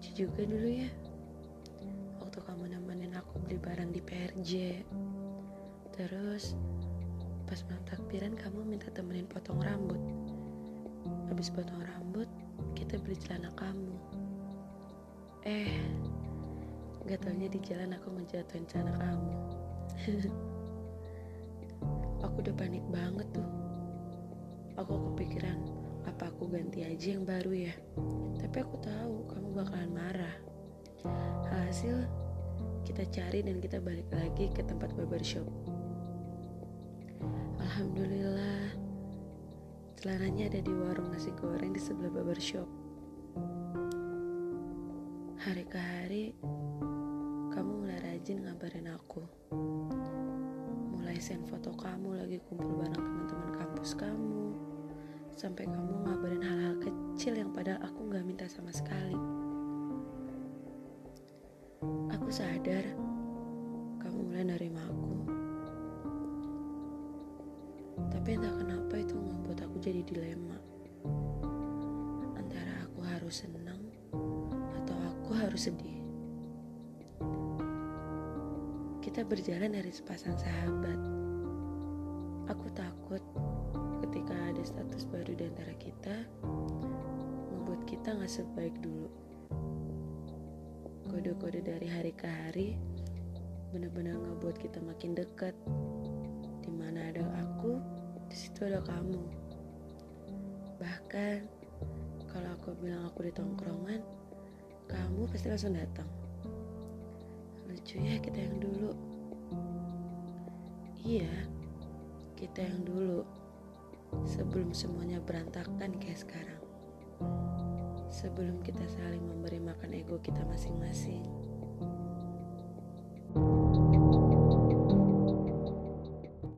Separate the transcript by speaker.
Speaker 1: juga dulu ya. Waktu kamu nemenin aku beli barang di PRJ Terus pas malam takbiran kamu minta temenin potong rambut. Habis potong rambut kita beli celana kamu. Eh Gak di jalan aku ngejatuhin celana kamu. Aku udah panik banget tuh. Aku kepikiran apa aku ganti aja yang baru ya? Tapi aku tahu kamu bakalan marah. Hasil kita cari dan kita balik lagi ke tempat barbershop. Alhamdulillah Celananya ada di warung nasi goreng di sebelah barbershop. Hari ke hari Kamu mulai rajin ngabarin aku. Mulai send foto kamu lagi kumpul bareng teman-teman kampus kamu. Sampai kamu ngabarin hal-hal kecil yang padahal aku gak minta sama sekali Aku sadar kamu mulai nerima aku. Tapi entah kenapa itu membuat aku jadi dilema. Antara aku harus senang atau aku harus sedih. Kita berjalan dari sepasang sahabat. Aku takut ketika ada status baru di antara kita membuat kita gak sebaik dulu kode-kode dari hari ke hari benar-benar ngebuat kita makin dekat. Di mana ada aku di situ ada kamu. Bahkan kalau aku bilang aku di tongkrongan kamu pasti langsung datang. Lucu ya kita yang dulu. Iya kita yang dulu. Sebelum semuanya berantakan kayak sekarang sebelum kita saling memberi makan ego kita masing-masing